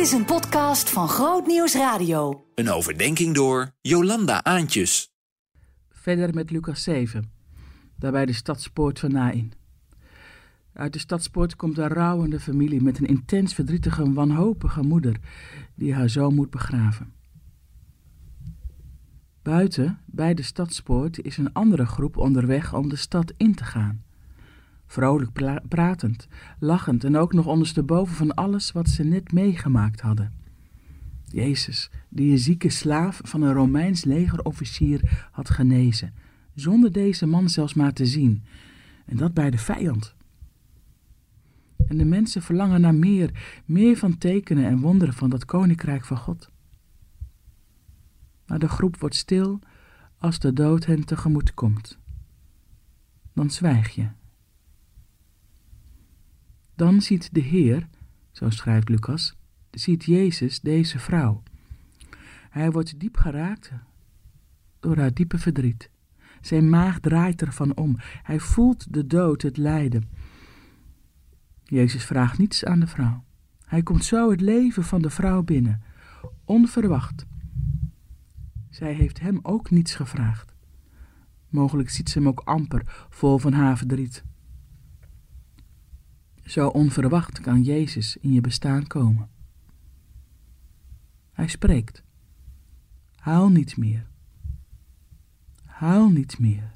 Dit is een podcast van Groot Nieuws Radio. Een overdenking door Jolanda Aantjes. Verder met Lucas 7, daarbij de stadspoort van Nain. Uit de stadspoort komt een rouwende familie met een intens verdrietige, wanhopige moeder die haar zoon moet begraven. Buiten, bij de stadspoort, is een andere groep onderweg om de stad in te gaan. Vrolijk pratend, lachend en ook nog ondersteboven van alles wat ze net meegemaakt hadden. Jezus, die een zieke slaaf van een Romeins legerofficier had genezen, zonder deze man zelfs maar te zien, en dat bij de vijand. En de mensen verlangen naar meer, meer van tekenen en wonderen van dat koninkrijk van God. Maar de groep wordt stil als de dood hen tegemoet komt. Dan zwijg je. Dan ziet de Heer, zo schrijft Lucas, ziet Jezus deze vrouw. Hij wordt diep geraakt door haar diepe verdriet. Zijn maag draait ervan om. Hij voelt de dood, het lijden. Jezus vraagt niets aan de vrouw. Hij komt zo het leven van de vrouw binnen, onverwacht. Zij heeft hem ook niets gevraagd. Mogelijk ziet ze hem ook amper, vol van haar verdriet. Zo onverwacht kan Jezus in je bestaan komen. Hij spreekt. Haal niet meer. Haal niet meer.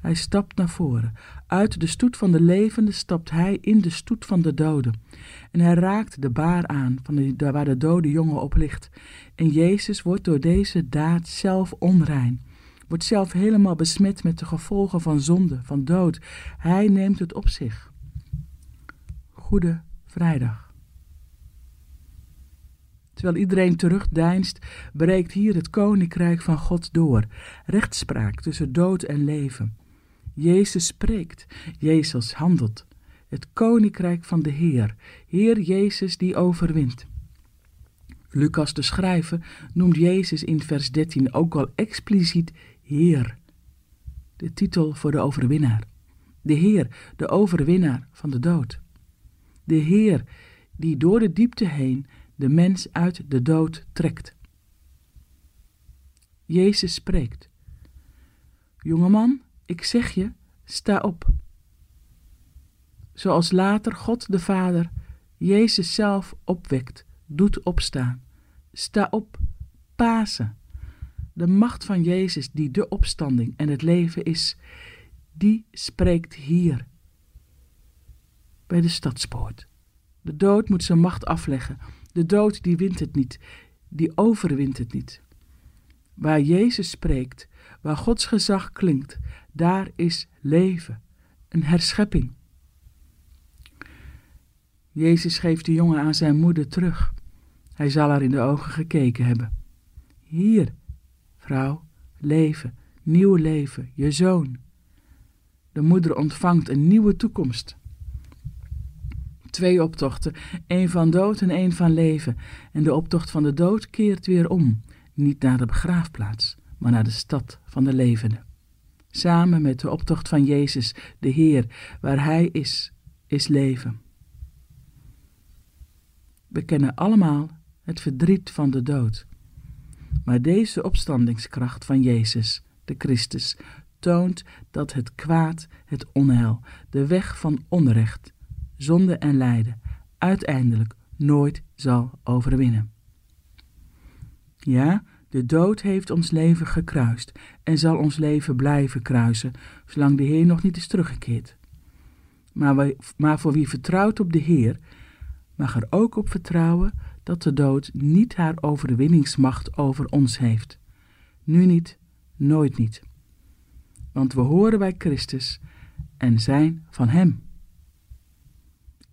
Hij stapt naar voren. Uit de stoet van de levenden stapt hij in de stoet van de doden. En hij raakt de baar aan van de, waar de dode jongen op ligt. En Jezus wordt door deze daad zelf onrein. Wordt zelf helemaal besmet met de gevolgen van zonde, van dood. Hij neemt het op zich. Goede Vrijdag. Terwijl iedereen terugdeinst, breekt hier het koninkrijk van God door. Rechtspraak tussen dood en leven. Jezus spreekt, Jezus handelt. Het koninkrijk van de Heer, Heer Jezus die overwint. Lucas de schrijver noemt Jezus in vers 13 ook al expliciet Heer. De titel voor de overwinnaar. De Heer, de overwinnaar van de dood. De Heer die door de diepte heen de mens uit de dood trekt. Jezus spreekt. Jongeman, ik zeg je, sta op. Zoals later God de Vader Jezus zelf opwekt, doet opstaan. Sta op, Pasen. De macht van Jezus die de opstanding en het leven is, die spreekt hier bij de stadspoort. De dood moet zijn macht afleggen. De dood die wint het niet, die overwint het niet. Waar Jezus spreekt, waar Gods gezag klinkt, daar is leven, een herschepping. Jezus geeft de jongen aan zijn moeder terug. Hij zal haar in de ogen gekeken hebben. Hier, vrouw, leven, nieuw leven, je zoon. De moeder ontvangt een nieuwe toekomst. Twee optochten, één van dood en één van leven. En de optocht van de dood keert weer om, niet naar de begraafplaats, maar naar de stad van de levenden. Samen met de optocht van Jezus, de Heer, waar Hij is, is leven. We kennen allemaal het verdriet van de dood. Maar deze opstandingskracht van Jezus, de Christus, toont dat het kwaad, het onheil, de weg van onrecht, zonde en lijden uiteindelijk nooit zal overwinnen. Ja, de dood heeft ons leven gekruist en zal ons leven blijven kruisen, zolang de Heer nog niet is teruggekeerd. Maar, maar voor wie vertrouwt op de Heer, mag er ook op vertrouwen dat de dood niet haar overwinningsmacht over ons heeft. Nu niet, nooit niet. Want we horen bij Christus en zijn van Hem.